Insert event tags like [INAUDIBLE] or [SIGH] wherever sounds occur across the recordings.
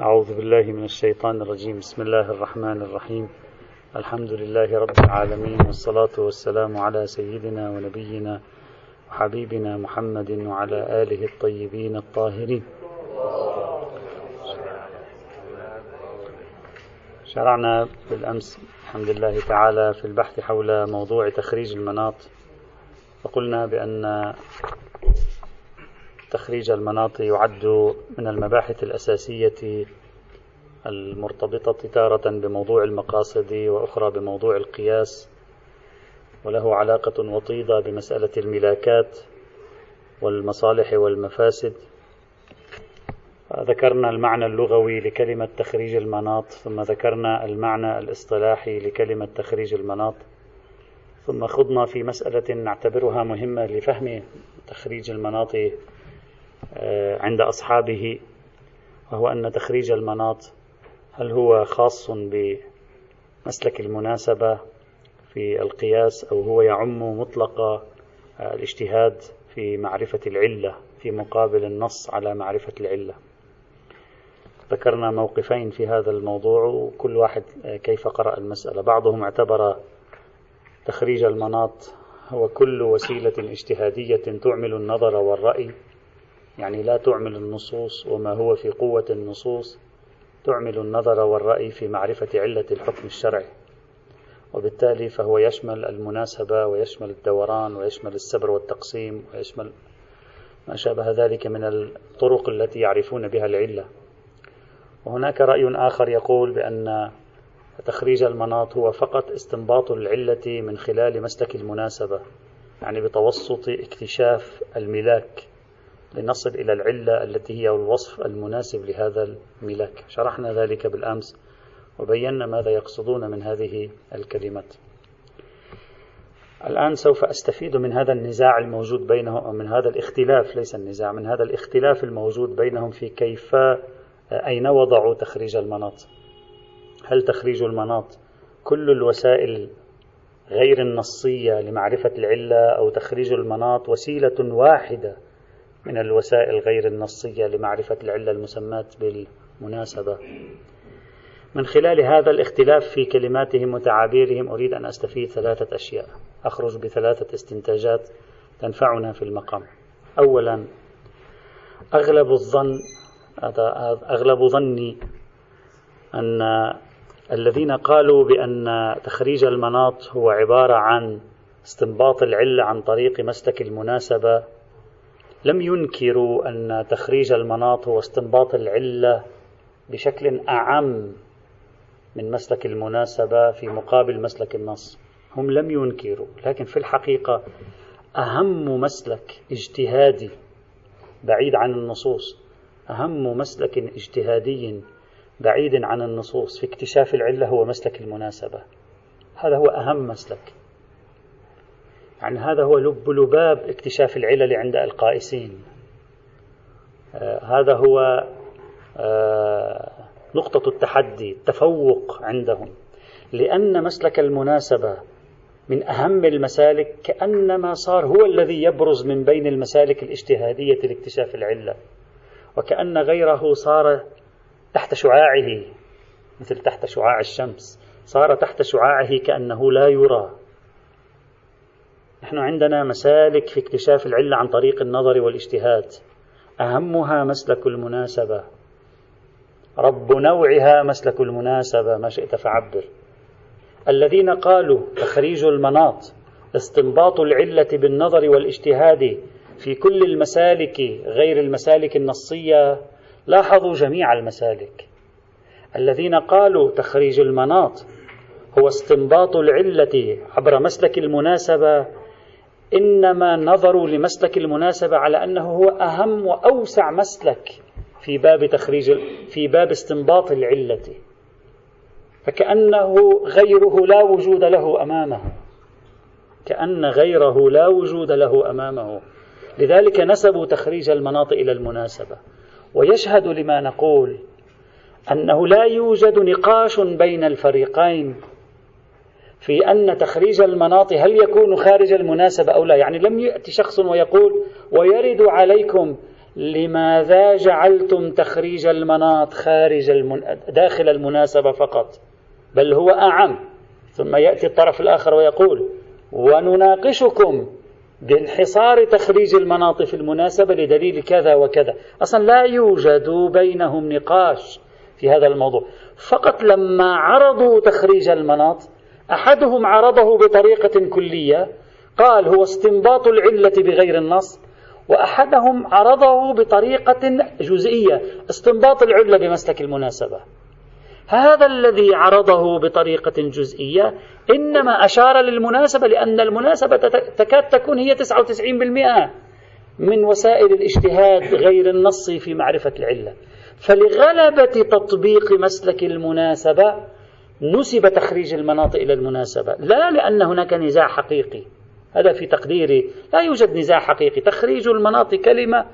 أعوذ بالله من الشيطان الرجيم. بسم الله الرحمن الرحيم. الحمد لله رب العالمين والصلاة والسلام على سيدنا ونبينا وحبيبنا محمد وعلى آله الطيبين الطاهرين. شرعنا بالأمس الحمد لله تعالى في البحث حول موضوع تخريج المناط. وقلنا بأن تخريج المناط يعد من المباحث الأساسية المرتبطة تارة بموضوع المقاصد وأخرى بموضوع القياس وله علاقة وطيدة بمسألة الملاكات والمصالح والمفاسد. ذكرنا المعنى اللغوي لكلمة تخريج المناط ثم ذكرنا المعنى الاصطلاحي لكلمة تخريج المناط ثم خضنا في مسألة نعتبرها مهمة لفهم تخريج المناط عند أصحابه وهو أن تخريج المناط هل هو خاص بمسلك المناسبة في القياس أو هو يعم مطلق آه، الاجتهاد في معرفة العلة في مقابل النص على معرفة العلة؟ ذكرنا موقفين في هذا الموضوع وكل واحد آه، كيف قرأ المسألة؟ بعضهم اعتبر تخريج المناط هو كل وسيلة اجتهادية تعمل النظر والرأي يعني لا تعمل النصوص وما هو في قوة النصوص تعمل النظر والرأي في معرفة علة الحكم الشرعي. وبالتالي فهو يشمل المناسبة ويشمل الدوران ويشمل السبر والتقسيم ويشمل ما شابه ذلك من الطرق التي يعرفون بها العلة. وهناك رأي آخر يقول بأن تخريج المناط هو فقط استنباط العلة من خلال مسلك المناسبة يعني بتوسط اكتشاف الملاك. لنصل إلى العلة التي هي الوصف المناسب لهذا الملاك شرحنا ذلك بالأمس وبينا ماذا يقصدون من هذه الكلمات. الآن سوف أستفيد من هذا النزاع الموجود بينهم أو من هذا الاختلاف ليس النزاع من هذا الاختلاف الموجود بينهم في كيف أين وضعوا تخريج المناط. هل تخريج المناط كل الوسائل غير النصية لمعرفة العلة أو تخريج المناط وسيلة واحدة من الوسائل غير النصية لمعرفة العلة المسماة بالمناسبة. من خلال هذا الاختلاف في كلماتهم وتعابيرهم أريد أن أستفيد ثلاثة أشياء. أخرج بثلاثة استنتاجات تنفعنا في المقام. أولا أغلب الظن أغلب ظني أن الذين قالوا بأن تخريج المناط هو عبارة عن استنباط العلة عن طريق مسلك المناسبة لم ينكروا أن تخريج المناط هو استنباط العلة بشكل أعم من مسلك المناسبة في مقابل مسلك النص. هم لم ينكروا لكن في الحقيقة أهم مسلك اجتهادي بعيد عن النصوص أهم مسلك اجتهادي بعيد عن النصوص في اكتشاف العلة هو مسلك المناسبة. هذا هو أهم مسلك. يعني هذا هو لب لباب اكتشاف العلل عند القائسين. آه هذا هو آه نقطة التحدي التفوق عندهم. لأن مسلك المناسبة من أهم المسالك كأنما صار هو الذي يبرز من بين المسالك الاجتهادية لاكتشاف العلة. وكأن غيره صار تحت شعاعه مثل تحت شعاع الشمس. صار تحت شعاعه كأنه لا يرى. نحن عندنا مسالك في اكتشاف العلة عن طريق النظر والاجتهاد. أهمها مسلك المناسبة. رب نوعها مسلك المناسبة ما شئت فعبر. الذين قالوا تخريج المناط استنباط العلة بالنظر والاجتهاد في كل المسالك غير المسالك النصية لاحظوا جميع المسالك. الذين قالوا تخريج المناط هو استنباط العلة عبر مسلك المناسبة إنما نظروا لمسلك المناسبة على أنه هو أهم وأوسع مسلك في باب تخريج في باب استنباط العلة. فكأنه غيره لا وجود له أمامه. كأن غيره لا وجود له أمامه. لذلك نسبوا تخريج المناط إلى المناسبة. ويشهد لما نقول أنه لا يوجد نقاش بين الفريقين في أن تخريج المناط هل يكون خارج المناسبة أو لا؟ يعني لم يأتي شخص ويقول ويرد عليكم لماذا جعلتم تخريج المناط خارج المن... داخل المناسبة فقط بل هو أعم. ثم يأتي الطرف الآخر ويقول ونناقشكم بانحصار تخريج المناط في المناسبة لدليل كذا وكذا. أصلا لا يوجد بينهم نقاش في هذا الموضوع. فقط لما عرضوا تخريج المناط أحدهم عرضه بطريقة كلية قال هو استنباط العلة بغير النص. وأحدهم عرضه بطريقة جزئية استنباط العلة بمسلك المناسبة. هذا الذي عرضه بطريقة جزئية إنما أشار للمناسبة لأن المناسبة تكاد تكون هي 99% من وسائل الاجتهاد غير النصي في معرفة العلة. فلغلبة تطبيق مسلك المناسبة نسب تخريج المناطق إلى المناسبة. لا لأن هناك نزاع حقيقي. هذا في تقديري. لا يوجد نزاع حقيقي. تخريج المناطق كلمة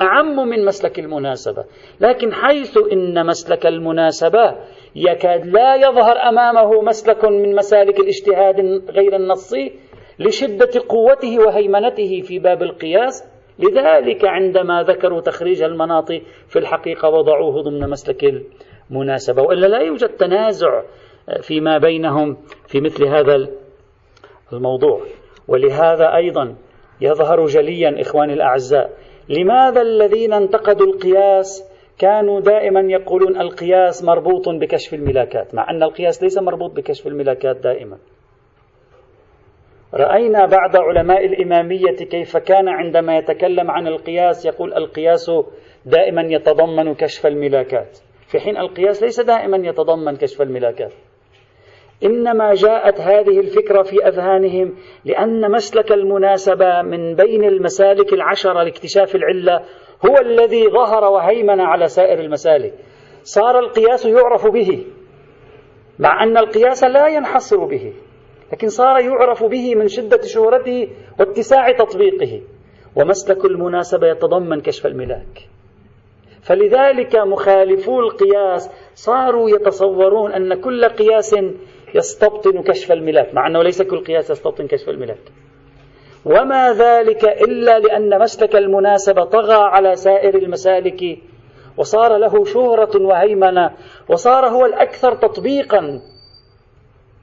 أعم من مسلك المناسبة. لكن حيث إن مسلك المناسبة يكاد لا يظهر أمامه مسلك من مسالك الاجتهاد غير النصي لشدة قوته وهيمنته في باب القياس. لذلك عندما ذكروا تخريج المناطق في الحقيقة وضعوه ضمن مسلك المناسبة. وإلا لا يوجد تنازع فيما بينهم في مثل هذا الموضوع. ولهذا أيضا يظهر جليا إخواني الأعزاء لماذا الذين انتقدوا القياس كانوا دائما يقولون القياس مربوط بكشف الملاكات مع أن القياس ليس مربوط بكشف الملاكات دائما؟ رأينا بعض علماء الإمامية كيف كان عندما يتكلم عن القياس يقول القياس دائما يتضمن كشف الملاكات في حين القياس ليس دائما يتضمن كشف الملاكات. إنما جاءت هذه الفكرة في أذهانهم لأن مسلك المناسبة من بين المسالك العشرة لاكتشاف العلة هو الذي ظهر وهيمن على سائر المسالك. صار القياس يعرف به مع أن القياس لا ينحصر به لكن صار يعرف به من شدة شهرته واتساع تطبيقه. ومسلك المناسبة يتضمن كشف الملاك. فلذلك مخالفو القياس صاروا يتصورون أن كل قياس يستبطن كشف الملاك مع أنه ليس كل قياس يستبطن كشف الملاك وما ذلك إلا لأن مسلك المناسبة طغى على سائر المسالك وصار له شهرة وهيمنة وصار هو الأكثر تطبيقا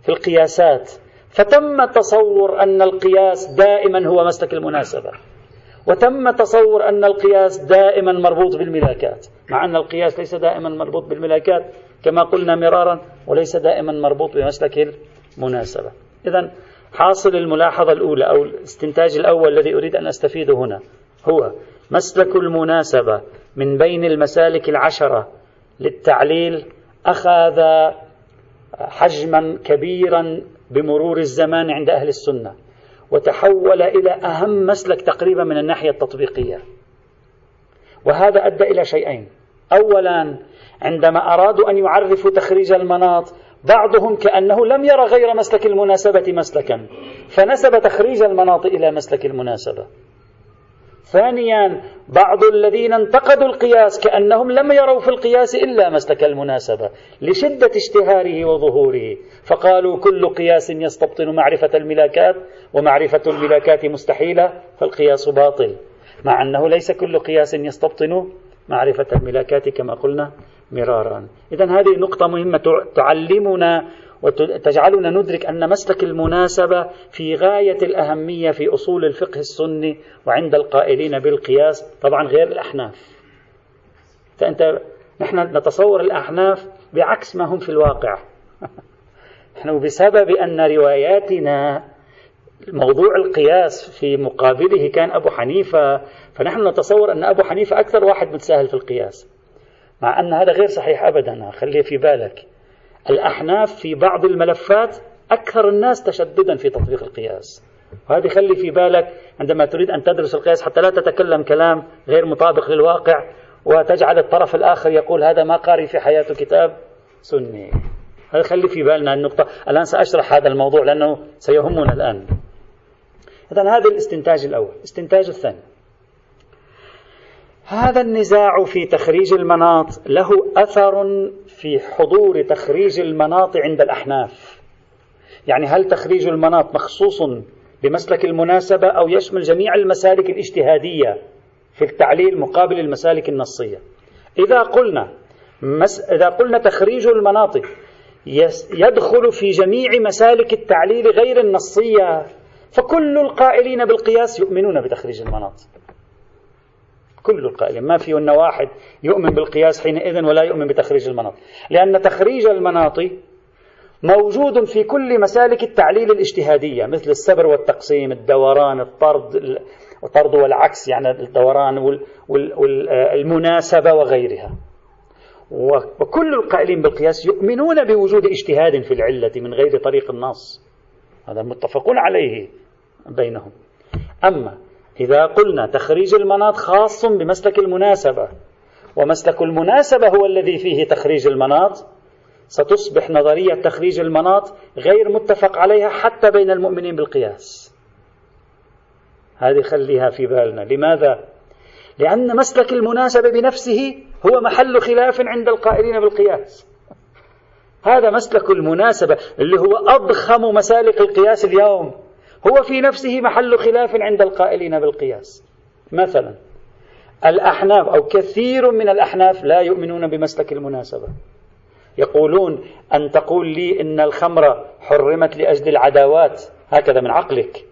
في القياسات. فتم تصور أن القياس دائما هو مسلك المناسبة. وتم تصور أن القياس دائما مربوط بالملاكات مع أن القياس ليس دائما مربوط بالملاكات كما قلنا مرارا وليس دائما مربوط بمسلك المناسبة. إذا حاصل الملاحظة الأولى أو الاستنتاج الأول الذي أريد أن أستفيده هنا هو مسلك المناسبة من بين المسالك العشرة للتعليل أخذ حجما كبيرا بمرور الزمان عند أهل السنة. وتحول إلى أهم مسلك تقريبا من الناحية التطبيقية. وهذا أدى إلى شيئين. أولا عندما أرادوا أن يعرفوا تخريج المناط بعضهم كأنه لم يرى غير مسلك المناسبة مسلكا فنسب تخريج المناط إلى مسلك المناسبة. ثانيا بعض الذين انتقدوا القياس كأنهم لم يروا في القياس إلا مسلك المناسبة لشدة اشتهاره وظهوره. فقالوا كل قياس يستبطن معرفة الملاكات ومعرفة الملاكات مستحيلة فالقياس باطل. مع أنه ليس كل قياس يستبطن معرفة الملاكات كما قلنا مرارا. إذا هذه نقطة مهمة تعلمنا وتجعلنا ندرك أن مسلك المناسبة في غاية الأهمية في أصول الفقه السني وعند القائلين بالقياس طبعا غير الأحناف. فأنت نحن نتصور الأحناف بعكس ما هم في الواقع. [LAUGHS] نحن بسبب أن رواياتنا موضوع القياس في مقابله كان أبو حنيفة فنحن نتصور أن أبو حنيفة أكثر واحد متساهل في القياس. مع أن هذا غير صحيح أبدا خليه في بالك. الأحناف في بعض الملفات أكثر الناس تشددا في تطبيق القياس. وهذه خلي في بالك عندما تريد أن تدرس القياس حتى لا تتكلم كلام غير مطابق للواقع وتجعل الطرف الآخر يقول هذا ما قاري في حياته كتاب سني. هذا خلي في بالنا النقطة. الآن سأشرح هذا الموضوع لأنه سيهمنا الآن. إذا هذا الاستنتاج الأول. الاستنتاج الثاني. هذا النزاع في تخريج المناط له أثر في حضور تخريج المناط عند الأحناف. يعني هل تخريج المناط مخصوص بمسلك المناسبة أو يشمل جميع المسالك الاجتهادية في التعليل مقابل المسالك النصية؟ إذا قلنا مس إذا قلنا تخريج المناطق يدخل في جميع مسالك التعليل غير النصية فكل القائلين بالقياس يؤمنون بتخريج المناطق كل القائلين. ما فيهن واحد يؤمن بالقياس حينئذ ولا يؤمن بتخريج المناطق. لأن تخريج المناطق موجود في كل مسالك التعليل الاجتهادية مثل السبر والتقسيم الدوران الطرد الطرد والعكس يعني الدوران والمناسبة وغيرها. وكل القائلين بالقياس يؤمنون بوجود اجتهاد في العلة من غير طريق النص. هذا متفقون عليه بينهم. أما إذا قلنا تخريج المناط خاص بمسلك المناسبة ومسلك المناسبة هو الذي فيه تخريج المناط ستصبح نظرية تخريج المناط غير متفق عليها حتى بين المؤمنين بالقياس. هذه خليها في بالنا. لماذا؟ لأن مسلك المناسبة بنفسه هو محل خلاف عند القائلين بالقياس. هذا مسلك المناسبة اللي هو أضخم مسالك القياس اليوم. هو في نفسه محل خلاف عند القائلين بالقياس. مثلا الأحناف أو كثير من الأحناف لا يؤمنون بمسلك المناسبة. يقولون أن تقول لي إن الخمر حرمت لأجل العداوات؟ هكذا من عقلك.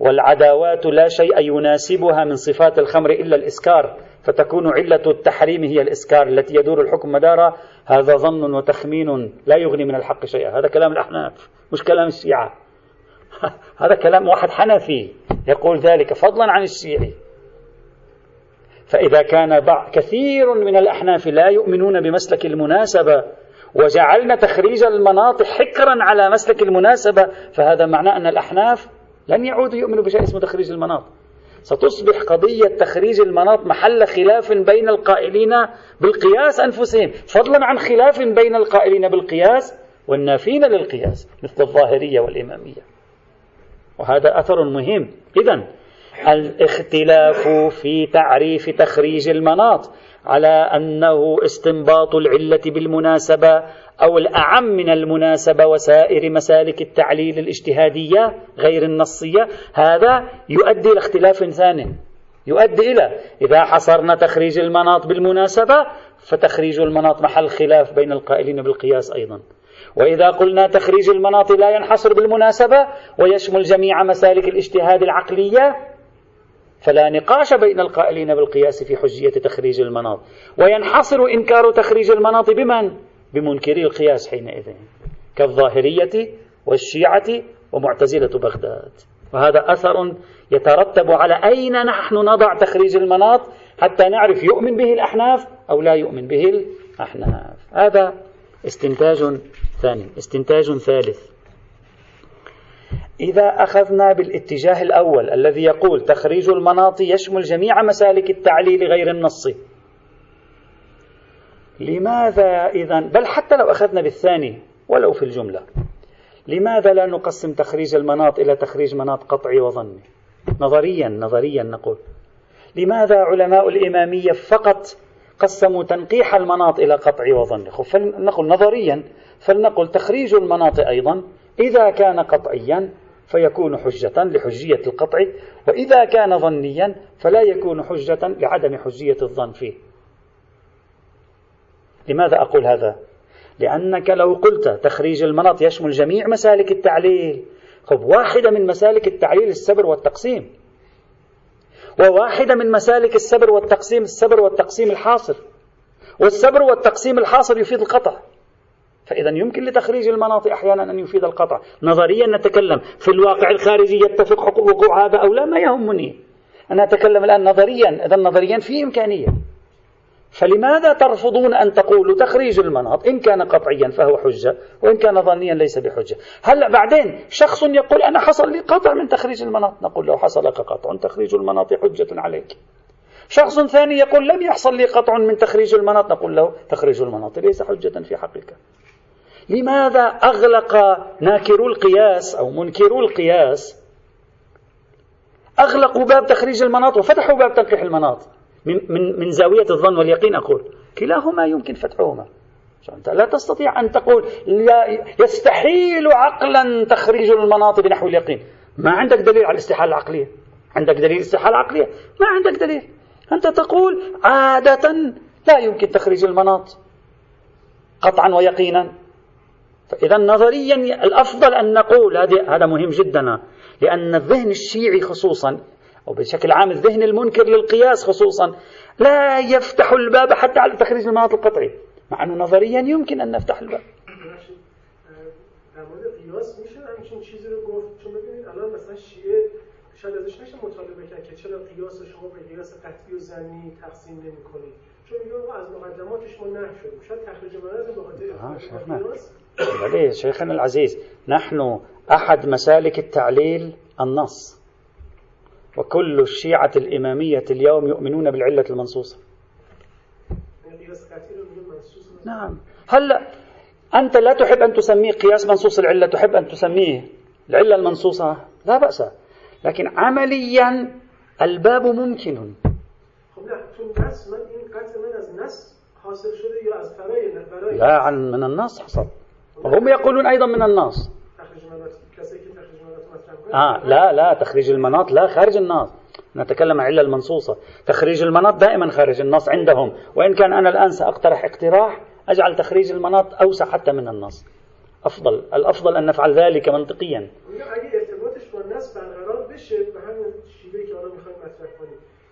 والعداوات لا شيء يناسبها من صفات الخمر إلا الإسكار فتكون علة التحريم هي الإسكار التي يدور الحكم مدارها هذا ظن وتخمين لا يغني من الحق شيئا. هذا كلام الأحناف مش كلام الشيعة. [LAUGHS] هذا كلام واحد حنفي يقول ذلك فضلا عن الشيعي. فإذا كان كثير من الأحناف لا يؤمنون بمسلك المناسبة وجعلنا تخريج المناطق حكرا على مسلك المناسبة فهذا معناه أن الأحناف لن يعودوا يؤمنوا بشيء اسمه تخريج المناط. ستصبح قضية تخريج المناط محل خلاف بين القائلين بالقياس أنفسهم. فضلا عن خلاف بين القائلين بالقياس والنافين للقياس مثل الظاهرية والإمامية. وهذا أثر مهم. إذا الاختلاف في تعريف تخريج المناط على أنه استنباط العلة بالمناسبة أو الأعم من المناسبة وسائر مسالك التعليل الاجتهادية غير النصية هذا يؤدي إلى اختلاف ثاني. يؤدي إلى إذا حصرنا تخريج المناط بالمناسبة فتخريج المناط محل خلاف بين القائلين بالقياس أيضا. وإذا قلنا تخريج المناط لا ينحصر بالمناسبة ويشمل جميع مسالك الاجتهاد العقلية فلا نقاش بين القائلين بالقياس في حجية تخريج المناط وينحصر إنكار تخريج المناط بمن؟ بمنكري القياس حينئذ كالظاهرية والشيعة ومعتزلة بغداد. وهذا أثر يترتب على أين نحن نضع تخريج المناط حتى نعرف يؤمن به الأحناف أو لا يؤمن به الأحناف. هذا استنتاج ثاني استنتاج ثالث. إذا أخذنا بالاتجاه الأول الذي يقول تخريج المناط يشمل جميع مسالك التعليل غير النصي لماذا إذا بل حتى لو أخذنا بالثاني ولو في الجملة. لماذا لا نقسم تخريج المناط إلى تخريج مناط قطعي وظني؟ نظريا نظريا نقول. لماذا علماء الإمامية فقط قسموا تنقيح المناط إلى قطعي وظني؟ فلنقل نظريا فلنقل تخريج المناط أيضا إذا كان قطعيا فيكون حجة لحجية القطع وإذا كان ظنيا فلا يكون حجة لعدم حجية الظن فيه. لماذا أقول هذا؟ لأنك لو قلت تخريج المناط يشمل جميع مسالك التعليل. خب واحدة من مسالك التعليل السبر والتقسيم. وواحدة من مسالك السبر والتقسيم السبر والتقسيم الحاصر والسبر والتقسيم الحاصر يفيد القطع. فإذا يمكن لتخريج المناط أحيانا أن يفيد القطع. نظريا نتكلم في الواقع الخارجي يتفق حقوق وقوع هذا أو لا ما يهمني أنا أتكلم الآن نظريا إذا نظريا في إمكانية. فلماذا ترفضون أن تقولوا تخريج المناط إن كان قطعيا فهو حجة وإن كان ظنيا ليس بحجة؟ هلا بعدين شخص يقول أنا حصل لي قطع من تخريج المناط نقول له حصل لك قطع تخريج المناط حجة عليك. شخص ثاني يقول لم يحصل لي قطع من تخريج المناط نقول له تخريج المناط ليس حجة في حقك. لماذا أغلق ناكرو القياس أو منكرو القياس؟ أغلقوا باب تخريج المناط وفتحوا باب تنقيح المناط. من, من, من زاوية الظن واليقين أقول. كلاهما يمكن فتحهما. أنت لا تستطيع أن تقول لا يستحيل عقلا تخريج المناط بنحو اليقين. ما عندك دليل على الاستحالة العقلية؟ عندك دليل استحالة عقلية ما عندك دليل. أنت تقول عادة لا يمكن تخريج المناط. قطعا ويقينا. فإذا نظريا الأفضل أن نقول هذا مهم جدا لأن الذهن الشيعي خصوصا أو بشكل عام الذهن المنكر للقياس خصوصا لا يفتح الباب حتى على تخريج المناط القطعي مع أنه نظريا يمكن أن نفتح الباب. شاید ازش نشه مطالبه کرد که چرا قیاس شما به قیاس قطعی و زنی تقسیم نمی کنید چون میگه از مقدماتش ما نه شدیم شاید تخریج به خاطر شيخنا العزيز نحن أحد مسالك التعليل النص. وكل الشيعة الإمامية اليوم يؤمنون بالعلة المنصوصة. نعم. هلا أنت لا تحب أن تسميه قياس منصوص العلة؟ تحب أن تسميه العلة المنصوصة؟ لا بأس. لكن عمليا الباب ممكن. لا عن من النص حصل. وهم يقولون أيضا من النص آه لا لا تخريج المناط لا خارج النص نتكلم عن علة المنصوصة. تخريج المناط دائما خارج النص عندهم. وإن كان أنا الآن سأقترح اقتراح أجعل تخريج المناط أوسع حتى من النص أفضل الأفضل أن نفعل ذلك منطقيا.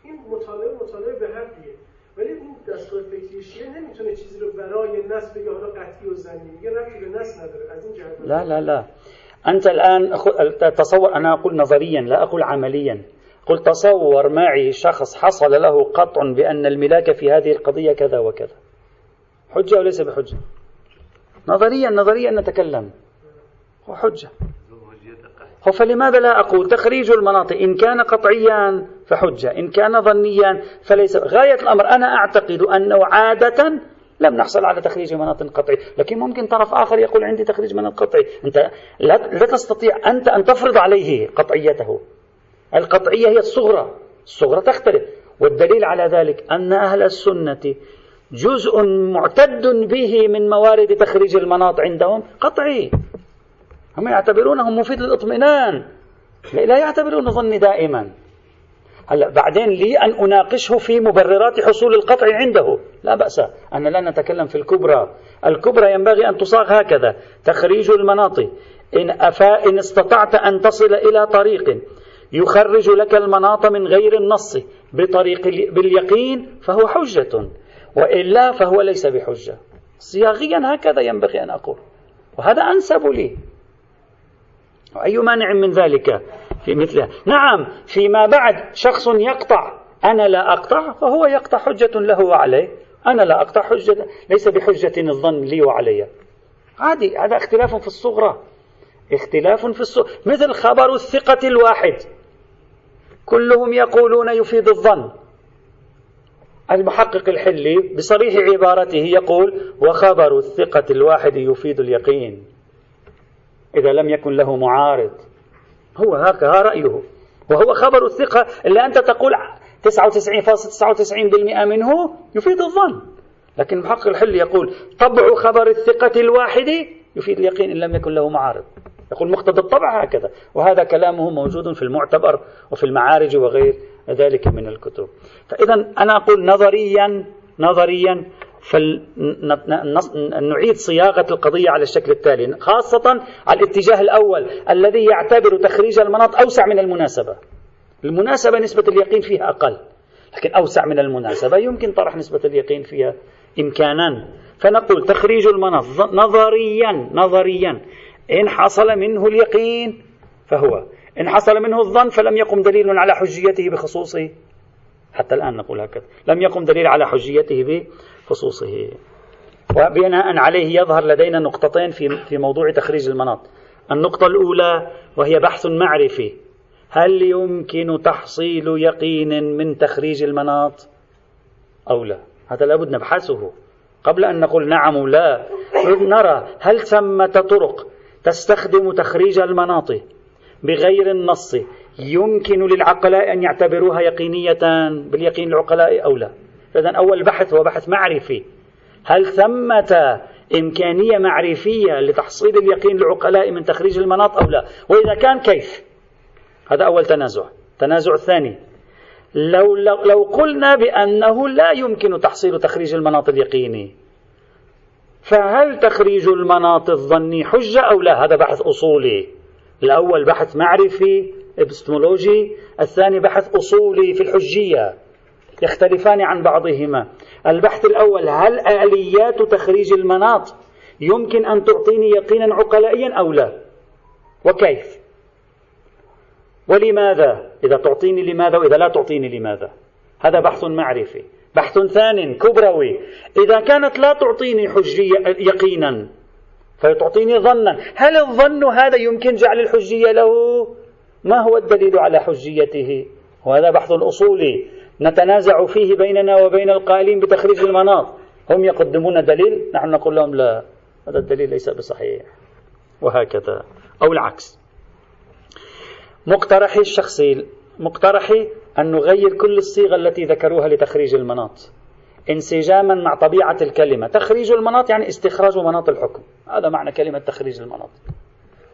این مطالعه مطالعه به حقیه ولی این دستگاه فکری شیعه نمیتونه چیزی رو برای نص بگه حالا قطعی و ظنی. میگه ربطی به نص نداره. از این جهت لا لا لا. أنت الآن تصور أنا أقول نظريا لا أقول عمليا. قل تصور معي شخص حصل له قطع بأن الملاك في هذه القضية كذا وكذا. حجة وليس بحجة؟ نظريا نظريا نتكلم. هو حجة. فلماذا لا أقول تخريج المناط؟ إن كان قطعيا فحجة إن كان ظنيا فليس. غاية الأمر أنا أعتقد أنه عادة لم نحصل على تخريج مناط قطعي لكن ممكن طرف آخر يقول عندي تخريج مناط قطعي أنت لا, لا تستطيع أنت أن تفرض عليه قطعيته. القطعية هي الصغرى الصغرى تختلف. والدليل على ذلك أن أهل السنة جزء معتد به من موارد تخريج المناط عندهم قطعي. هم يعتبرونه مفيد للاطمئنان. لا يعتبرونه ظني دائما. هلا بعدين لي أن أناقشه في مبررات حصول القطع عنده. لا بأس. أنا لا نتكلم في الكبرى. الكبرى ينبغي أن تصاغ هكذا. تخريج المناطق. إن, أفا إن استطعت أن تصل إلى طريق يخرج لك المناط من غير النص بطريق باليقين فهو حجة. وإلا فهو ليس بحجة. صياغيا هكذا ينبغي أن أقول. وهذا أنسب لي. أي مانع من ذلك؟ في مثله نعم فيما بعد شخص يقطع أنا لا أقطع فهو يقطع حجة له وعليه. أنا لا أقطع حجة ليس بحجة الظن لي وعلي. عادي هذا اختلاف في الصغرى. اختلاف في الصغرى مثل خبر الثقة الواحد. كلهم يقولون يفيد الظن. المحقق الحلي بصريح عبارته يقول وخبر الثقة الواحد يفيد اليقين. إذا لم يكن له معارض. هو هكذا رأيه. وهو خبر الثقة اللي أنت تقول 99.99% منه يفيد الظن. لكن محقق الحل يقول طبع خبر الثقة الواحد يفيد اليقين إن لم يكن له معارض. يقول مقتضى الطبع هكذا. وهذا كلامه موجود في المعتبر وفي المعارج وغير ذلك من الكتب. فإذا أنا أقول نظريا نظريا فنعيد صياغة القضية على الشكل التالي خاصة على الاتجاه الأول الذي يعتبر تخريج المناط أوسع من المناسبة. المناسبة نسبة اليقين فيها أقل لكن أوسع من المناسبة يمكن طرح نسبة اليقين فيها إمكانا. فنقول تخريج المناط نظريا نظريا. إن حصل منه اليقين فهو إن حصل منه الظن فلم يقم دليل على حجيته بخصوصه. حتى الآن نقول هكذا لم يقم دليل على حجيته بخصوصه. وبناء عليه يظهر لدينا نقطتين في في موضوع تخريج المناط. النقطة الأولى وهي بحث معرفي. هل يمكن تحصيل يقين من تخريج المناط؟ أو لا. هذا لابد نبحثه. قبل أن نقول نعم ولا نرى هل ثمة طرق تستخدم تخريج المناط بغير النص يمكن للعقلاء أن يعتبروها يقينية باليقين العقلاء أو لا؟ إذا أول بحث هو بحث معرفي. هل ثمة إمكانية معرفية لتحصيل اليقين للعقلاء من تخريج المناط أو لا؟ وإذا كان كيف؟ هذا أول تنازع. التنازع الثاني. لو, لو, لو قلنا بأنه لا يمكن تحصيل تخريج المناط اليقيني فهل تخريج المناط الظني حجة أو لا؟ هذا بحث أصولي. الأول بحث معرفي ابستمولوجي الثاني بحث أصولي في الحجية. يختلفان عن بعضهما. البحث الأول هل آليات تخريج المناط يمكن أن تعطيني يقينا عقلائيا أو لا؟ وكيف؟ ولماذا؟ إذا تعطيني لماذا وإذا لا تعطيني لماذا؟ هذا بحث معرفي. بحث ثان كبروي. إذا كانت لا تعطيني حجية يقينا فتعطيني ظنا. هل الظن هذا يمكن جعل الحجية له؟ ما هو الدليل على حجيته؟ وهذا بحث أصولي. نتنازع فيه بيننا وبين القائلين بتخريج المناط. هم يقدمون دليل نحن نقول لهم لا هذا الدليل ليس بصحيح. وهكذا أو العكس. مقترحي الشخصي مقترحي أن نغير كل الصيغة التي ذكروها لتخريج المناط. انسجاما مع طبيعة الكلمة. تخريج المناط يعني استخراج مناط الحكم. هذا معنى كلمة تخريج المناط.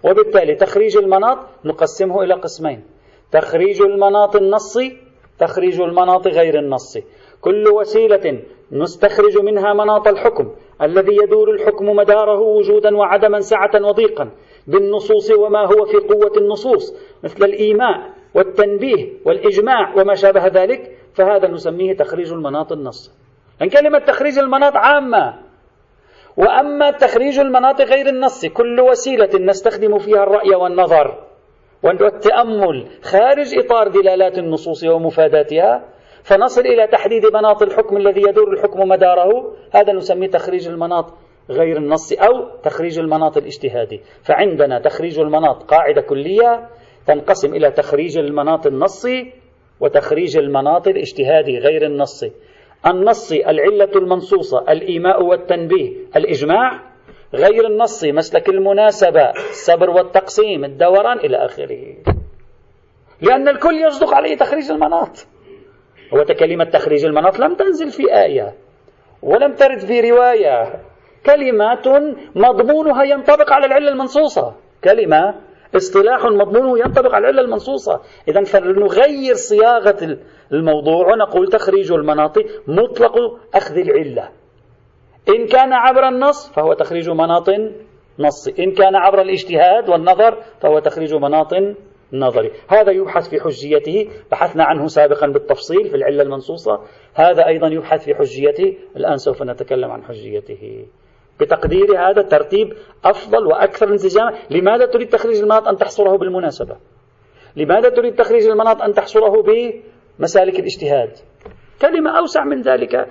وبالتالي تخريج المناط نقسمه إلى قسمين. تخريج المناط النصي تخريج المناط غير النصي كل وسيلة نستخرج منها مناط الحكم الذي يدور الحكم مداره وجودا وعدما سعة وضيقا بالنصوص وما هو في قوة النصوص مثل الإيماء والتنبيه والإجماع وما شابه ذلك فهذا نسميه تخريج المناط النص. أن كلمة تخريج المناط عامة. وأما تخريج المناط غير النص كل وسيلة نستخدم فيها الرأي والنظر. والتأمل خارج إطار دلالات النصوص ومفاداتها فنصل إلى تحديد مناط الحكم الذي يدور الحكم مداره هذا نسميه تخريج المناط غير النص أو تخريج المناط الاجتهادي. فعندنا تخريج المناط قاعدة كلية تنقسم إلى تخريج المناط النصي وتخريج المناط الاجتهادي غير النصي النصي العلة المنصوصة الإيماء والتنبيه الإجماع غير النصي مسلك المناسبة الصبر والتقسيم الدوران إلى آخره. لأن الكل يصدق عليه تخريج المناط. هو كلمة تخريج المناط لم تنزل في آية ولم ترد في رواية. كلمات مضمونها ينطبق على العلة المنصوصة. كلمة اصطلاح مضمونه ينطبق على العلة المنصوصة. إذا فلنغير صياغة الموضوع ونقول تخريج المناط مطلق أخذ العلة. إن كان عبر النص فهو تخريج مناط نص. إن كان عبر الاجتهاد والنظر فهو تخريج مناط نظري. هذا يبحث في حجيته. بحثنا عنه سابقا بالتفصيل في العلة المنصوصة. هذا أيضا يبحث في حجيته. الآن سوف نتكلم عن حجيته. بتقديري هذا الترتيب أفضل وأكثر انسجاما. لماذا تريد تخريج المناط أن تحصره بالمناسبة؟ لماذا تريد تخريج المناط أن تحصره بمسالك الاجتهاد؟ كلمة أوسع من ذلك.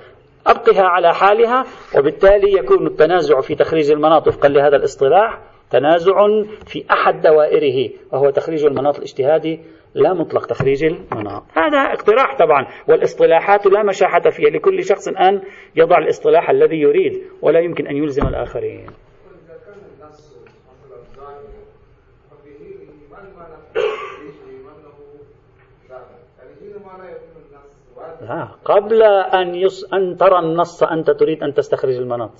أبقها على حالها وبالتالي يكون التنازع في تخريج المناط وفقا لهذا الاصطلاح تنازع في أحد دوائره وهو تخريج المناط الاجتهادي لا مطلق تخريج المناط هذا اقتراح طبعا والاصطلاحات لا مشاحة فيها. لكل شخص أن يضع الاصطلاح الذي يريد ولا يمكن أن يلزم الآخرين. قبل أن, يص... أن ترى النص أنت تريد أن تستخرج المناط.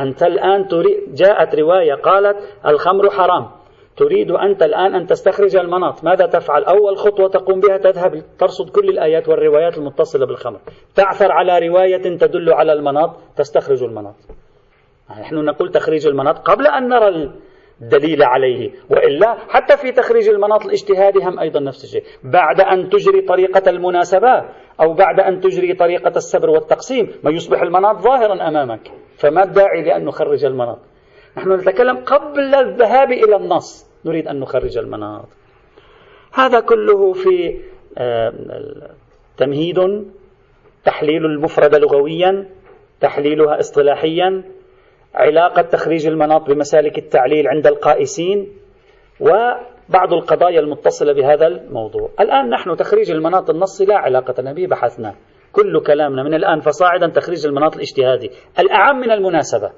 أنت الآن تريد جاءت رواية قالت الخمر حرام. تريد أنت الآن أن تستخرج المناط. ماذا تفعل؟ أول خطوة تقوم بها تذهب ترصد كل الآيات والروايات المتصلة بالخمر. تعثر على رواية تدل على المناط تستخرج المناط. نحن نقول تخريج المناط قبل أن نرى الدليل عليه. وإلا حتى في تخريج المناط الاجتهادي هم أيضا نفس الشيء. بعد أن تجري طريقة المناسبة أو بعد أن تجري طريقة السبر والتقسيم ما يصبح المناط ظاهرا أمامك. فما الداعي لأن نخرج المناط؟ نحن نتكلم قبل الذهاب إلى النص. نريد أن نخرج المناط. هذا كله في تمهيد تحليل المفردة لغويا تحليلها اصطلاحيا علاقة تخريج المناط بمسالك التعليل عند القائسين وبعض القضايا المتصلة بهذا الموضوع. الآن نحن تخريج المناط النصي لا علاقة به بحثنا. كل كلامنا من الآن فصاعدا تخريج المناط الاجتهادي. الأعم من المناسبة.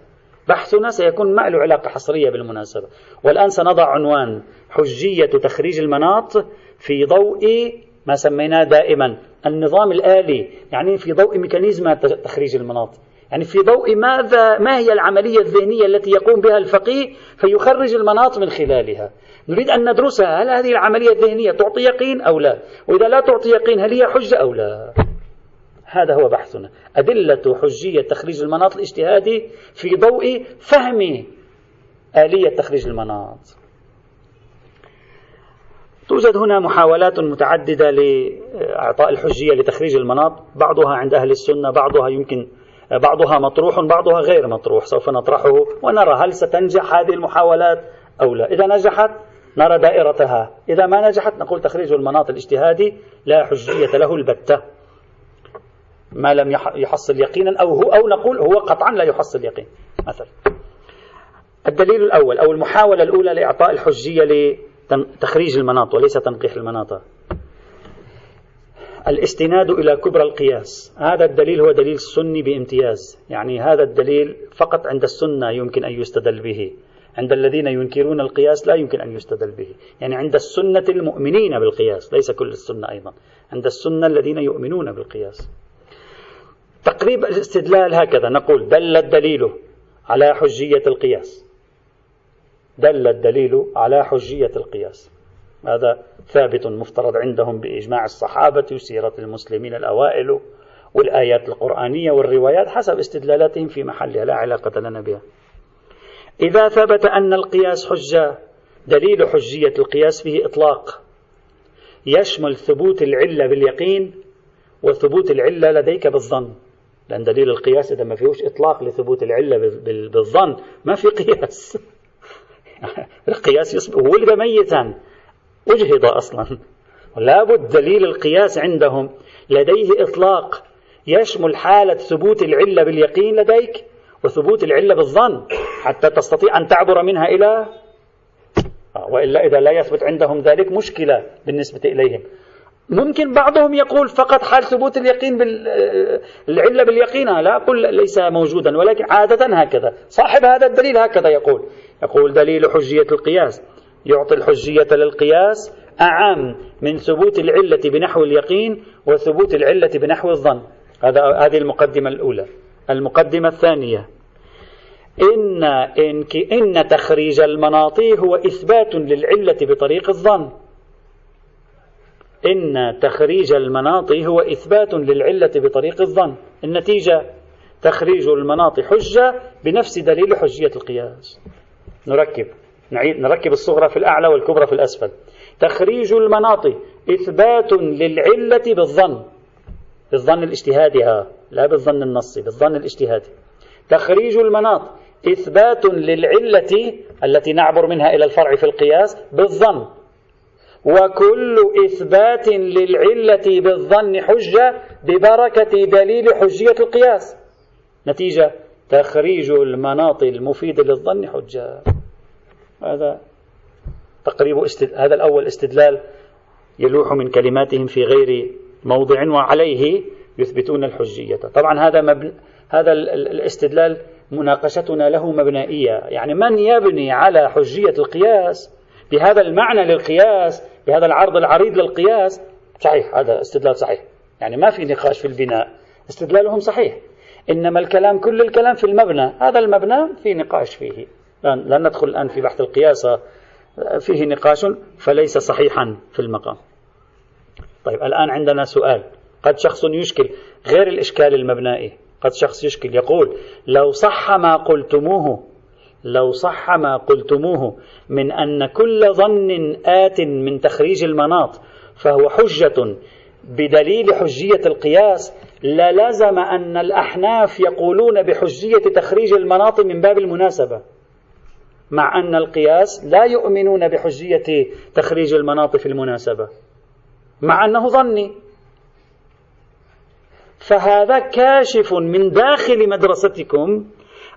بحثنا سيكون ما له علاقة حصرية بالمناسبة. والآن سنضع عنوان حجية تخريج المناط في ضوء ما سميناه دائما النظام الآلي يعني في ضوء ميكانيزم تخريج المناط. يعني في ضوء ماذا ما هي العملية الذهنية التي يقوم بها الفقيه فيخرج المناط من خلالها؟ نريد أن ندرسها هل هذه العملية الذهنية تعطي يقين أو لا؟ وإذا لا تعطي يقين هل هي حجة أو لا؟ هذا هو بحثنا. أدلة حجية تخريج المناط الاجتهادي في ضوء فهم آلية تخريج المناط. توجد هنا محاولات متعددة لإعطاء الحجية لتخريج المناط بعضها عند أهل السنة بعضها يمكن بعضها مطروح بعضها غير مطروح. سوف نطرحه ونرى هل ستنجح هذه المحاولات أو لا. إذا نجحت نرى دائرتها. إذا ما نجحت نقول تخريج المناط الاجتهادي لا حجية له البتة. ما لم يحصل يقينا أو هو أو نقول هو قطعا لا يحصل يقين. مثلا. الدليل الأول أو المحاولة الأولى لإعطاء الحجية لتخريج المناط وليس تنقيح المناط الاستناد إلى كبرى القياس. هذا الدليل هو دليل سني بامتياز. يعني هذا الدليل فقط عند السنة يمكن أن يستدل به. عند الذين ينكرون القياس لا يمكن أن يستدل به. يعني عند السنة المؤمنين بالقياس ليس كل السنة أيضا. عند السنة الذين يؤمنون بالقياس. تقريب الاستدلال هكذا. نقول دل الدليل على حجية القياس. دل الدليل على حجية القياس. هذا ثابت مفترض عندهم بإجماع الصحابة وسيرة المسلمين الأوائل والآيات القرآنية والروايات حسب استدلالاتهم في محلها لا علاقة لنا بها. إذا ثبت أن القياس حجة دليل حجية القياس فيه إطلاق. يشمل ثبوت العلة باليقين وثبوت العلة لديك بالظن. لأن دليل القياس إذا ما فيهوش إطلاق لثبوت العلة بالظن ما في قياس. [LAUGHS] القياس ولد ميتا أجهض أصلا. لابد دليل القياس عندهم. لديه إطلاق. يشمل حالة ثبوت العلة باليقين لديك وثبوت العلة بالظن حتى تستطيع أن تعبر منها إلى آه، وإلا إذا لا يثبت عندهم ذلك مشكلة بالنسبة إليهم. ممكن بعضهم يقول فقط حال ثبوت اليقين بالعلة باليقين. لا أقول ليس موجودا ولكن عادة هكذا. صاحب هذا الدليل هكذا يقول. يقول دليل حجية القياس. يعطي الحجية للقياس أعم من ثبوت العلة بنحو اليقين وثبوت العلة بنحو الظن. هذا هذه المقدمة الأولى. المقدمة الثانية. إن إن إن تخريج المناطي هو إثبات للعلة بطريق الظن. إن تخريج المناطي هو إثبات للعلة بطريق الظن. النتيجة تخريج المناط حجة بنفس دليل حجية القياس. نركب. نعيد نركب الصغرى في الأعلى والكبرى في الأسفل. تخريج المناط إثبات للعلة بالظن. بالظن الاجتهادي ها لا بالظن النصي بالظن الاجتهادي. تخريج المناط إثبات للعلة التي نعبر منها إلى الفرع في القياس بالظن. وكل إثبات للعلة بالظن حجة ببركة دليل حجية القياس. نتيجة تخريج المناط المفيد للظن حجة. هذا تقريب استد... هذا الأول استدلال يلوح من كلماتهم في غير موضع وعليه يثبتون الحجية. طبعا هذا مبن... هذا الاستدلال مناقشتنا له مبنائية. يعني من يبني على حجية القياس؟ بهذا المعنى للقياس؟ بهذا العرض العريض للقياس؟ صحيح هذا استدلال صحيح. يعني ما في نقاش في البناء. استدلالهم صحيح. إنما الكلام كل الكلام في المبنى هذا المبنى في نقاش فيه. لن ندخل الآن في بحث القياس فيه نقاش فليس صحيحا في المقام. طيب الآن عندنا سؤال. قد شخص يشكل غير الإشكال المبنائي قد شخص يشكل يقول لو صح ما قلتموه لو صح ما قلتموه من أن كل ظن آت من تخريج المناط فهو حجة بدليل حجية القياس للزم أن الأحناف يقولون بحجية تخريج المناط من باب المناسبة. مع أن القياس لا يؤمنون بحجية تخريج المناط في المناسبة مع أنه ظني. فهذا كاشف من داخل مدرستكم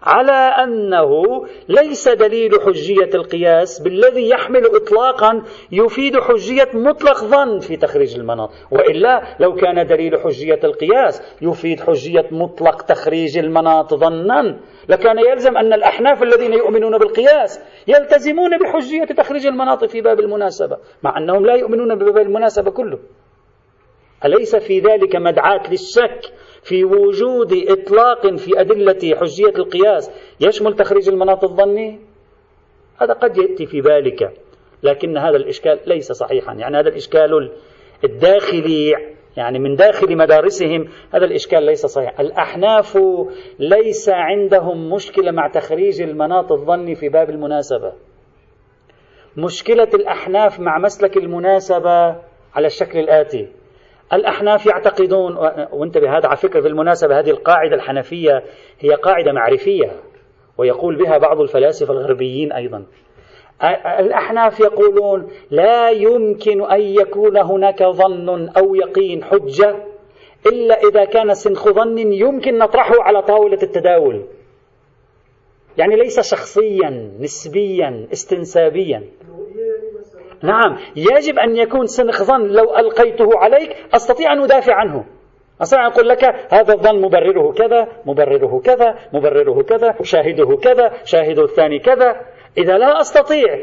على أنه ليس دليل حجية القياس بالذي يحمل إطلاقا يفيد حجية مطلق ظن في تخريج المناط وإلا لو كان دليل حجية القياس يفيد حجية مطلق تخريج المناط ظنا لكان يلزم أن الأحناف الذين يؤمنون بالقياس يلتزمون بحجية تخريج المناط في باب المناسبة مع أنهم لا يؤمنون بباب المناسبة كله. أليس في ذلك مدعاة للشك في وجود إطلاق في أدلة حجية القياس يشمل تخريج المناط الظني؟ هذا قد يأتي في بالك لكن هذا الإشكال ليس صحيحا. يعني هذا الإشكال الداخلي يعني من داخل مدارسهم هذا الإشكال ليس صحيح. الأحناف ليس عندهم مشكلة مع تخريج المناط الظني في باب المناسبة. مشكلة الأحناف مع مسلك المناسبة على الشكل الآتي. الأحناف يعتقدون وانتبه هذا على فكرة في المناسبة هذه القاعدة الحنفية هي قاعدة معرفية ويقول بها بعض الفلاسفة الغربيين أيضا. الأحناف يقولون لا يمكن أن يكون هناك ظن أو يقين حجة إلا إذا كان سنخ ظن يمكن نطرحه على طاولة التداول. يعني ليس شخصيا نسبيا استنسابيا. نعم يجب أن يكون سنخ ظن لو ألقيته عليك أستطيع أن أدافع عنه. أستطيع أن أقول لك هذا الظن مبرره كذا مبرره كذا مبرره كذا شاهده كذا شاهد الثاني كذا. إذا لا أستطيع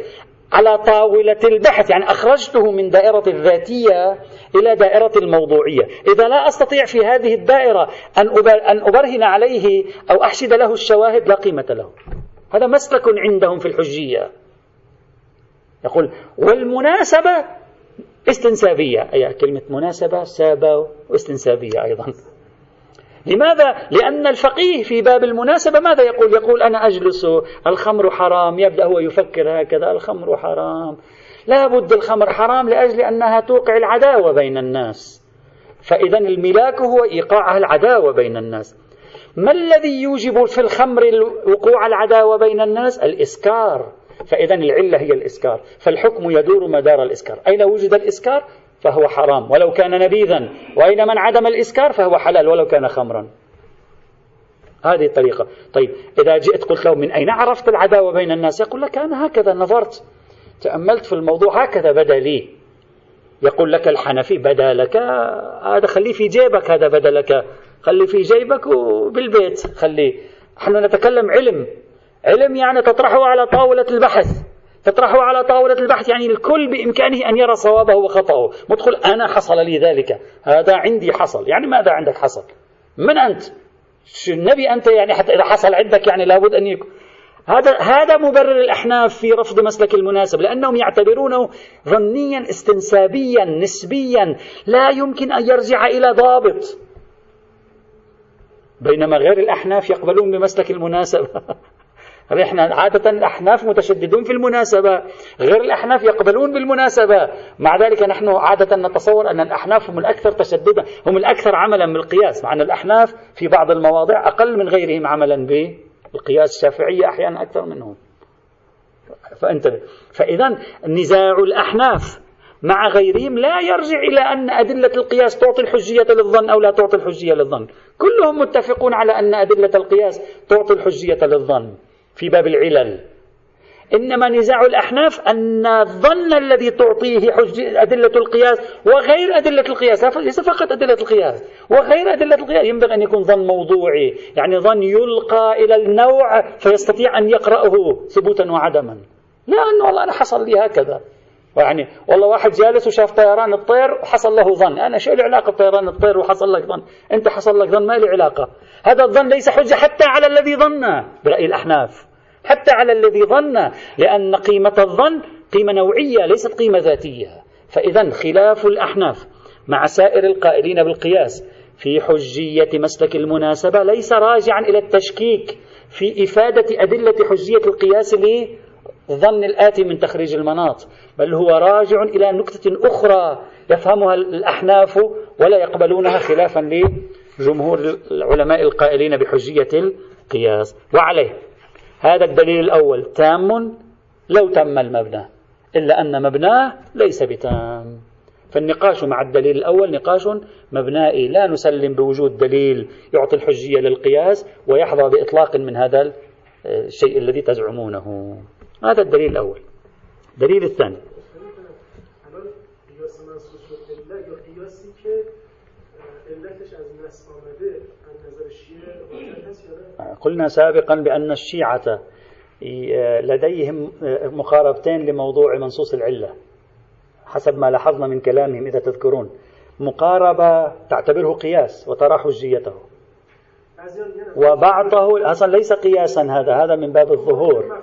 على طاولة البحث يعني أخرجته من دائرة الذاتية إلى دائرة الموضوعية. إذا لا أستطيع في هذه الدائرة أن أبرهن عليه أو أحشد له الشواهد لا قيمة له. هذا مسلك عندهم في الحجية. يقول والمناسبة استنسابية أي كلمة مناسبة سابة واستنسابية أيضا لماذا؟ لأن الفقيه في باب المناسبة ماذا يقول؟ يقول أنا أجلس الخمر حرام يبدأ هو يفكر هكذا الخمر حرام لا بد الخمر حرام لأجل أنها توقع العداوة بين الناس فإذا الملاك هو إيقاع العداوة بين الناس ما الذي يوجب في الخمر وقوع العداوة بين الناس؟ الإسكار فإذا العلة هي الإسكار. فالحكم يدور مدار الإسكار. أين وجد الإسكار؟ فهو حرام. ولو كان نبيذا. وأين من عدم الإسكار؟ فهو حلال. ولو كان خمرا. هذه الطريقة. طيب إذا جئت قلت له من أين عرفت العداوة بين الناس؟ يقول لك أنا هكذا نظرت. تأملت في الموضوع هكذا بدا لي يقول لك الحنفي بدا لك. هذا خليه في جيبك هذا بدا لك خليه في جيبك وبالبيت. خليه. نحن نتكلم علم. علم يعني تطرحه على طاولة البحث. تطرحه على طاولة البحث يعني الكل بإمكانه أن يرى صوابه وخطأه. مدخل أنا حصل لي ذلك. هذا عندي حصل. يعني ماذا عندك حصل؟ من أنت؟ النبي أنت يعني حتى إذا حصل عندك يعني لابد أن يكون. هذا هذا مبرر الأحناف في رفض مسلك المناسب لأنهم يعتبرونه ظنيا استنسابيا نسبيا. لا يمكن أن يرجع إلى ضابط. بينما غير الأحناف يقبلون بمسلك المناسبة [LAUGHS] إحنا عادة الأحناف متشددون في المناسبة غير الأحناف يقبلون بالمناسبة. مع ذلك نحن عادة نتصور أن الأحناف هم الأكثر تشددا هم الأكثر عملا بالقياس مع أن الأحناف في بعض المواضع أقل من غيرهم عملا بالقياس الشافعية أحيانا أكثر منهم. فأنتبه فإذا نزاع الأحناف مع غيرهم لا يرجع إلى أن أدلة القياس تعطي الحجية للظن أو لا تعطي الحجية للظن. كلهم متفقون على أن أدلة القياس تعطي الحجية للظن. في باب العلل. إنما نزاع الأحناف أن الظن الذي تعطيه أدلة القياس وغير أدلة القياس ليس فقط أدلة القياس وغير أدلة القياس. ينبغي أن يكون ظن موضوعي يعني ظن يلقى إلى النوع فيستطيع أن يقرأه ثبوتا وعدما. لا أنه والله أنا حصل لي هكذا. يعني والله واحد جالس وشاف طيران الطير وحصل له ظن. أنا شو العلاقة بطيران الطير وحصل لك ظن؟ أنت حصل لك ظن؟ ما لي علاقة. هذا الظن ليس حجة حتى على الذي ظن برأي الأحناف. حتى على الذي ظن لأن قيمة الظن قيمة نوعية ليست قيمة ذاتية. فإذا خلاف الأحناف مع سائر القائلين بالقياس في حجية مسلك المناسبة ليس راجعا إلى التشكيك في إفادة أدلة حجية القياس لظن الآتي من تخريج المناط بل هو راجع إلى نكتة أخرى يفهمها الأحناف ولا يقبلونها خلافا لجمهور العلماء القائلين بحجية القياس. وعليه. هذا الدليل الأول. تام لو تم المبنى إلا أن مبناه ليس بتام. فالنقاش مع الدليل الأول نقاش مبنائي. لا نسلم بوجود دليل يعطي الحجية للقياس ويحظى بإطلاق من هذا الشيء الذي تزعمونه. هذا الدليل الأول. الدليل الثاني. قلنا سابقا بأن الشيعة لديهم مقاربتين لموضوع منصوص العلة حسب ما لاحظنا من كلامهم إذا تذكرون. مقاربة تعتبره قياس وترى حجيته وبعضه أصلا ليس قياسا هذا هذا من باب الظهور.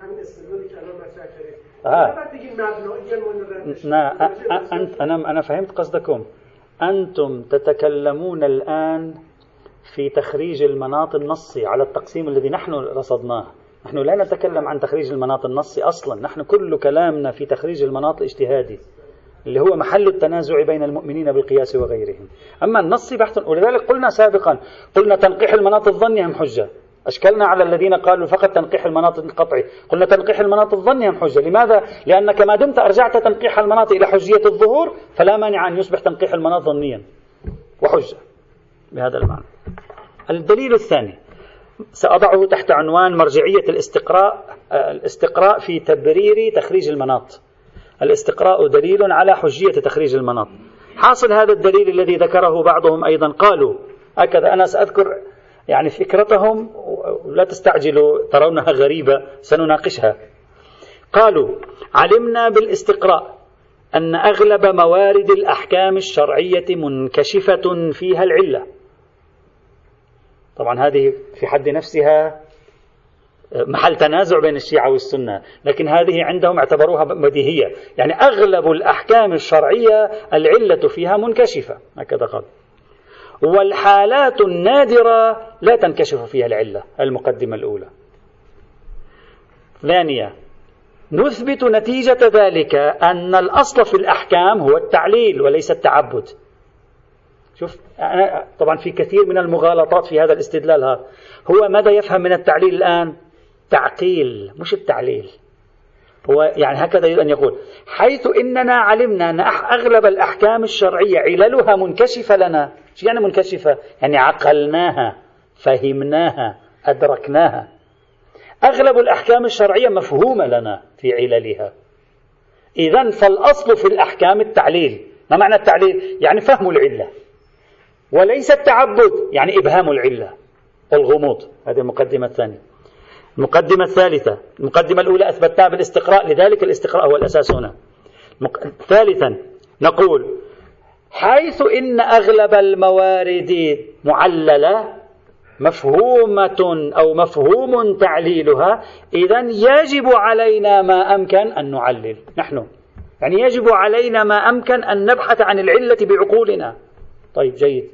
همین استدلالی که الان مطرح کردیم آه. أنا أنا فهمت قصدكم أنتم تتكلمون الآن في تخريج المناط النصي على التقسيم الذي نحن رصدناه. نحن لا نتكلم عن تخريج المناط النصي أصلا. نحن كل كلامنا في تخريج المناط الاجتهادي اللي هو محل التنازع بين المؤمنين بالقياس وغيرهم أما النص بحث ولذلك قلنا سابقا قلنا تنقيح المناط الظني هم حجة. أشكلنا على الذين قالوا فقط تنقيح المناط القطعي. قلنا تنقيح المناط الظني حجة لماذا؟ لأنك ما دمت أرجعت تنقيح المناط إلى حجية الظهور فلا مانع أن يصبح تنقيح المناط ظنيا. وحجة بهذا المعنى. الدليل الثاني سأضعه تحت عنوان مرجعية الاستقراء الاستقراء في تبرير تخريج المناط. الاستقراء دليل على حجية تخريج المناط. حاصل هذا الدليل الذي ذكره بعضهم أيضا. قالوا هكذا أنا سأذكر يعني فكرتهم لا تستعجلوا ترونها غريبة سنناقشها. قالوا علمنا بالاستقراء أن أغلب موارد الأحكام الشرعية منكشفة فيها العلة. طبعا هذه في حد نفسها محل تنازع بين الشيعة والسنة لكن هذه عندهم اعتبروها بديهية. يعني أغلب الأحكام الشرعية العلة فيها منكشفة هكذا قال. والحالات النادرة لا تنكشف فيها العلة المقدمة الأولى. ثانية نثبت نتيجة ذلك أن الأصل في الأحكام هو التعليل وليس التعبد. شوف أنا طبعا في كثير من المغالطات في هذا الاستدلال هذا. هو ماذا يفهم من التعليل الآن؟ التعقيل مش التعليل. هو يعني هكذا يريد أن يقول. حيث إننا علمنا أن أغلب الأحكام الشرعية عللها منكشفة لنا. شو يعني منكشفة؟ يعني عقلناها فهمناها أدركناها. أغلب الأحكام الشرعية مفهومة لنا في عللها. إذا فالأصل في الأحكام التعليل. ما معنى التعليل؟ يعني فهم العلة. وليس التعبد يعني إبهام العلة. والغموض هذه المقدمة الثانية. المقدمة الثالثة المقدمة الأولى أثبتناها بالاستقراء لذلك الاستقراء هو الأساس هنا. ثالثا نقول حيث إن أغلب الموارد معللة مفهومة أو مفهوم تعليلها إذا يجب علينا ما أمكن أن نعلل. نحن يعني يجب علينا ما أمكن أن نبحث عن العلة بعقولنا. طيب جيد.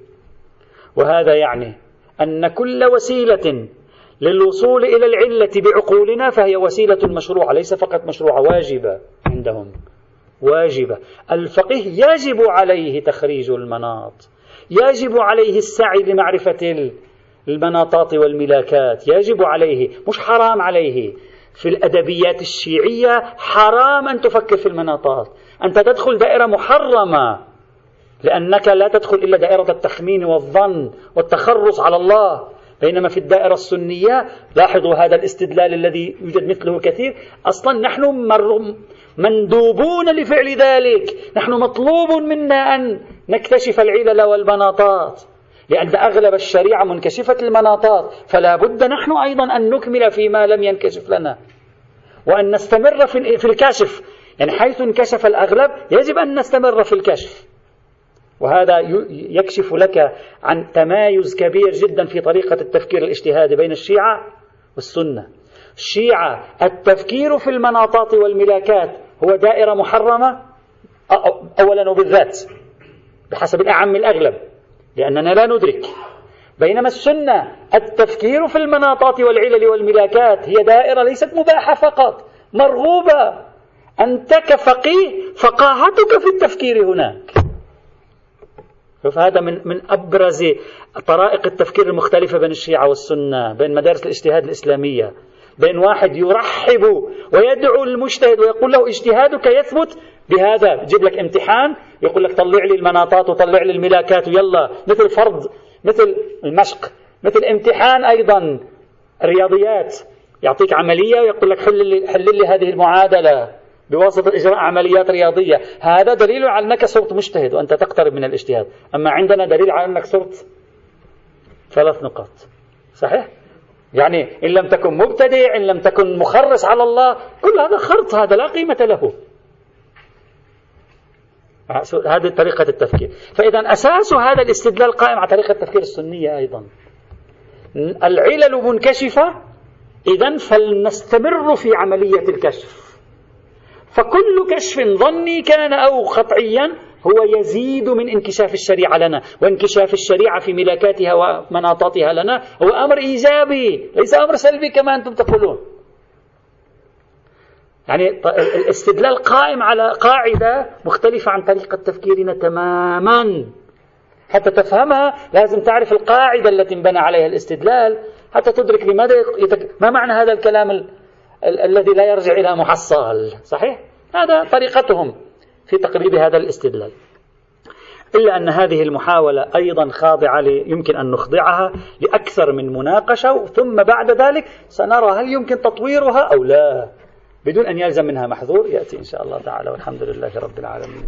وهذا يعني أن كل وسيلة للوصول إلى العلة بعقولنا فهي وسيلة مشروعة ليس فقط مشروعة واجبة عندهم. واجبة. الفقيه يجب عليه تخريج المناط يجب عليه السعي لمعرفة المناطات والملاكات يجب عليه مش حرام عليه. في الأدبيات الشيعية حرام أن تفكر في المناطات. أنت تدخل دائرة محرمة لأنك لا تدخل إلا دائرة التخمين والظن والتخرص على الله. بينما في الدائرة السنية لاحظوا هذا الاستدلال الذي يوجد مثله كثير أصلا نحن مندوبون لفعل ذلك نحن مطلوب منا أن نكتشف العلل والمناطات لأن أغلب الشريعة منكشفة المناطات فلا بد نحن أيضا أن نكمل فيما لم ينكشف لنا. وأن نستمر في الكشف يعني حيث انكشف الأغلب يجب أن نستمر في الكشف. وهذا يكشف لك عن تمايز كبير جدا في طريقة التفكير الاجتهادي بين الشيعة والسنة. الشيعة التفكير في المناطات والملاكات هو دائرة محرمة أولا وبالذات بحسب الأعم الأغلب لأننا لا ندرك. بينما السنة التفكير في المناطات والعلل والملاكات هي دائرة ليست مباحة فقط مرغوبة. أنت كفقيه فقاهتك في التفكير هناك. شوف هذا من من أبرز طرائق التفكير المختلفة بين الشيعة والسنة، بين مدارس الاجتهاد الإسلامية، بين واحد يرحب ويدعو المجتهد ويقول له اجتهادك يثبت بهذا، يجيب لك امتحان يقول لك طلع لي المناطات وطلع لي الملاكات ويلا. مثل فرض مثل المشق مثل امتحان أيضا. الرياضيات يعطيك عملية ويقول لك حل لي, حل لي هذه المعادلة. بواسطة إجراء عمليات رياضية. هذا دليل على أنك صرت مجتهد وأنت تقترب من الاجتهاد. أما عندنا دليل على أنك صرت ثلاث نقاط. صحيح؟ يعني إن لم تكن مبتدع إن لم تكن مخرص على الله كل هذا خرط هذا لا قيمة له. هذه طريقة التفكير. فإذا أساس هذا الاستدلال قائم على طريقة التفكير السنية أيضا. العلل منكشفة إذا فلنستمر في عملية الكشف. فكل كشف ظني كان أو قطعيا هو يزيد من انكشاف الشريعة لنا وانكشاف الشريعة في ملاكاتها ومناطاتها لنا هو أمر إيجابي ليس أمر سلبي كما أنتم تقولون. يعني الاستدلال قائم على قاعدة مختلفة عن طريقة تفكيرنا تماما. حتى تفهمها لازم تعرف القاعدة التي انبنى عليها الاستدلال حتى تدرك لماذا يتك... ما معنى هذا الكلام ال... ال... الذي لا يرجع إلى محصل صحيح؟ هذا طريقتهم في تقريب هذا الاستدلال. إلا أن هذه المحاولة أيضا خاضعة يمكن أن نخضعها لأكثر من مناقشة ثم بعد ذلك سنرى هل يمكن تطويرها أو لا. بدون أن يلزم منها محظور يأتي إن شاء الله تعالى والحمد لله رب العالمين.